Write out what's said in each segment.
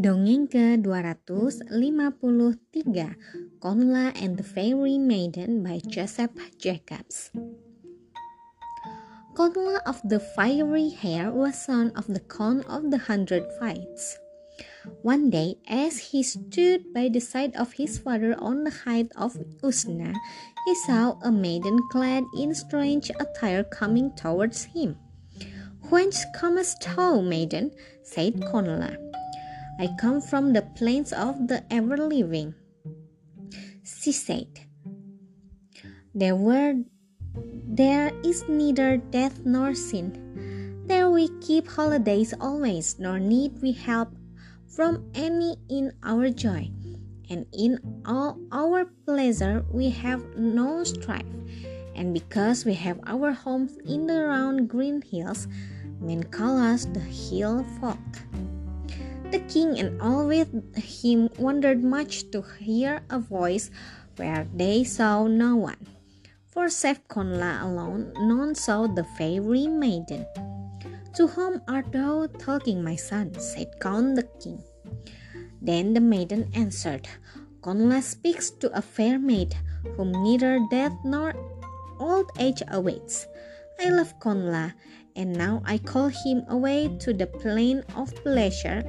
Dongeng ke-253 Conla and the Fairy Maiden by Joseph Jacobs Conla of the Fiery Hair was son of the Con of the Hundred Fights. One day, as he stood by the side of his father on the height of Usna, he saw a maiden clad in strange attire coming towards him. Whence comest thou, maiden? said Conla. I come from the plains of the ever living. She said, There were there is neither death nor sin. There we keep holidays always, nor need we help from any in our joy. And in all our pleasure we have no strife. And because we have our homes in the round green hills, men call us the hill folk. The king and all with him wondered much to hear a voice where they saw no one. For save Conla alone, none saw the fairy maiden. To whom art thou talking, my son? said Con the king. Then the maiden answered, Conla speaks to a fair maid, whom neither death nor old age awaits. I love Conla, and now I call him away to the plain of pleasure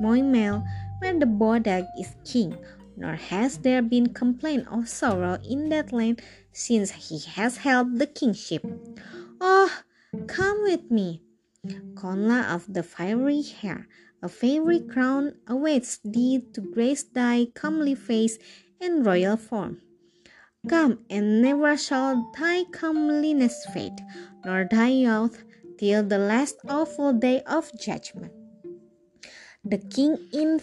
Moy Mell, where the Bodag is king, nor has there been complaint of sorrow in that land since he has held the kingship. Oh, come with me. Conla of the fiery hair, a fairy crown awaits thee to grace thy comely face and royal form. Come, and never shall thy comeliness fade, nor thy youth, till the last awful day of judgment. The king, in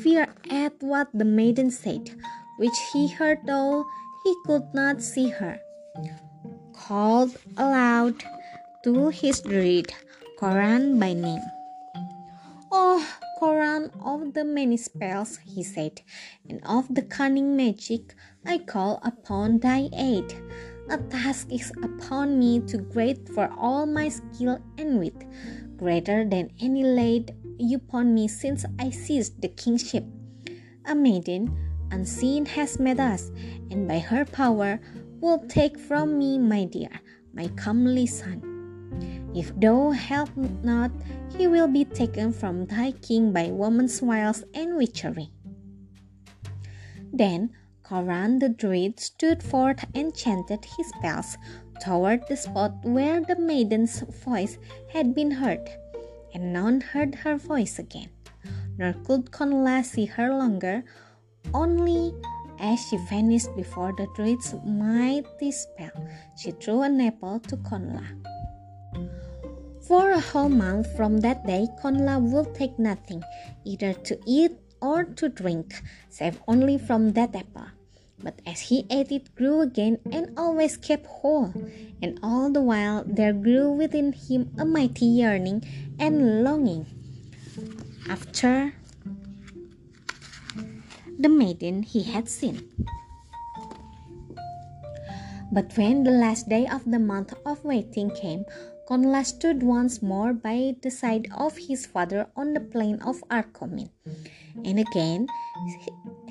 fear at what the maiden said, which he heard though he could not see her, called aloud to his druid, Coran by name. Oh, Coran of the many spells, he said, and of the cunning magic, I call upon thy aid. A task is upon me too great for all my skill and wit, greater than any laid upon me since I seized the kingship. A maiden, unseen, has met us, and by her power will take from me my dear, my comely son. If thou help not, he will be taken from thy king by woman's wiles and witchery. Then Coran the Druid stood forth and chanted his spells toward the spot where the maiden's voice had been heard and none heard her voice again, nor could Conla see her longer, only as she vanished before the druid's mighty spell, she threw an apple to Conla. For a whole month from that day, Conla would take nothing, either to eat or to drink, save only from that apple. But as he ate it grew again and always kept whole, and all the while there grew within him a mighty yearning and longing after the maiden he had seen. But when the last day of the month of waiting came, Conla stood once more by the side of his father on the plain of Arcomin. And again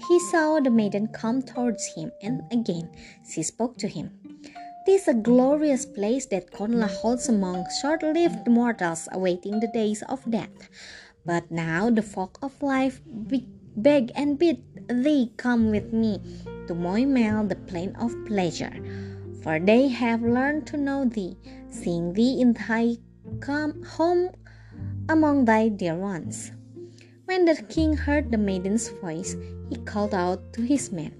he saw the maiden come towards him, and again she spoke to him. This is a glorious place that Conla holds among short lived mortals awaiting the days of death. But now the folk of life beg and bid thee come with me to Moy Mell, the plain of pleasure. For they have learned to know thee, seeing thee in thy come home among thy dear ones. When the king heard the maiden's voice, he called out to his men,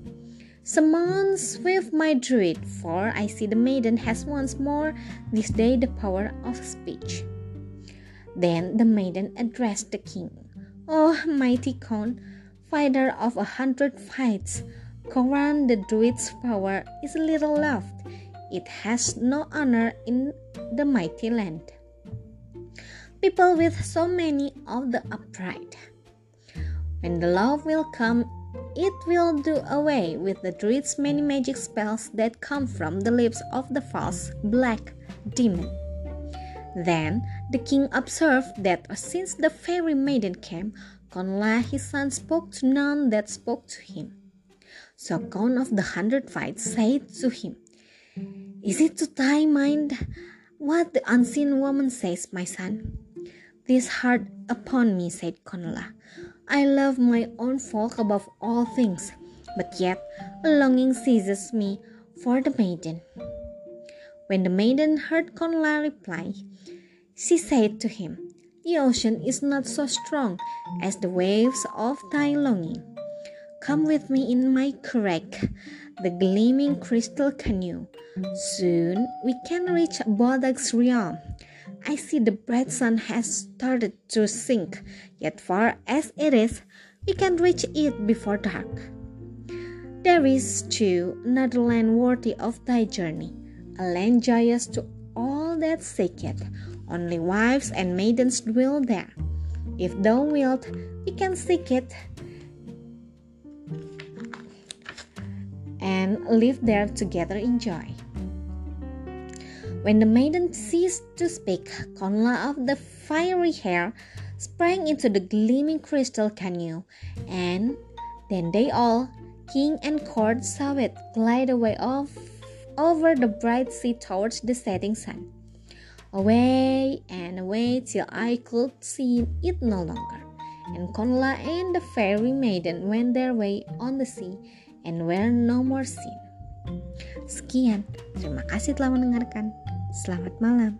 Summon swift my druid, for I see the maiden has once more this day the power of speech. Then the maiden addressed the king, O mighty Con, fighter of a hundred fights, Coran the druid's power is little loved. It has no honor in the mighty land. People with so many of the upright when the love will come, it will do away with the druid's many magic spells that come from the lips of the false black demon. Then the king observed that since the fairy maiden came, Conla his son spoke to none that spoke to him. So Con of the Hundred Fights said to him, Is it to thy mind what the unseen woman says, my son? This hard upon me, said Conla. I love my own folk above all things, but yet a longing seizes me for the maiden. When the maiden heard Conla reply, she said to him, The ocean is not so strong as the waves of thy longing. Come with me in my curragh, the gleaming crystal canoe. Soon we can reach Bodag's realm. I see the bright sun has started to sink, yet far as it is, we can reach it before dark. There is, too, another land worthy of thy journey, a land joyous to all that seek it. Only wives and maidens dwell there. If thou wilt, we can seek it and live there together in joy. When the maiden ceased to speak, Conla of the fiery hair sprang into the gleaming crystal canoe, and then they all, king and court saw it glide away off over the bright sea towards the setting sun. Away and away till I could see it no longer. And Conla and the fairy maiden went their way on the sea and were no more seen. Sekian, terima kasih telah mendengarkan. Selamat malam.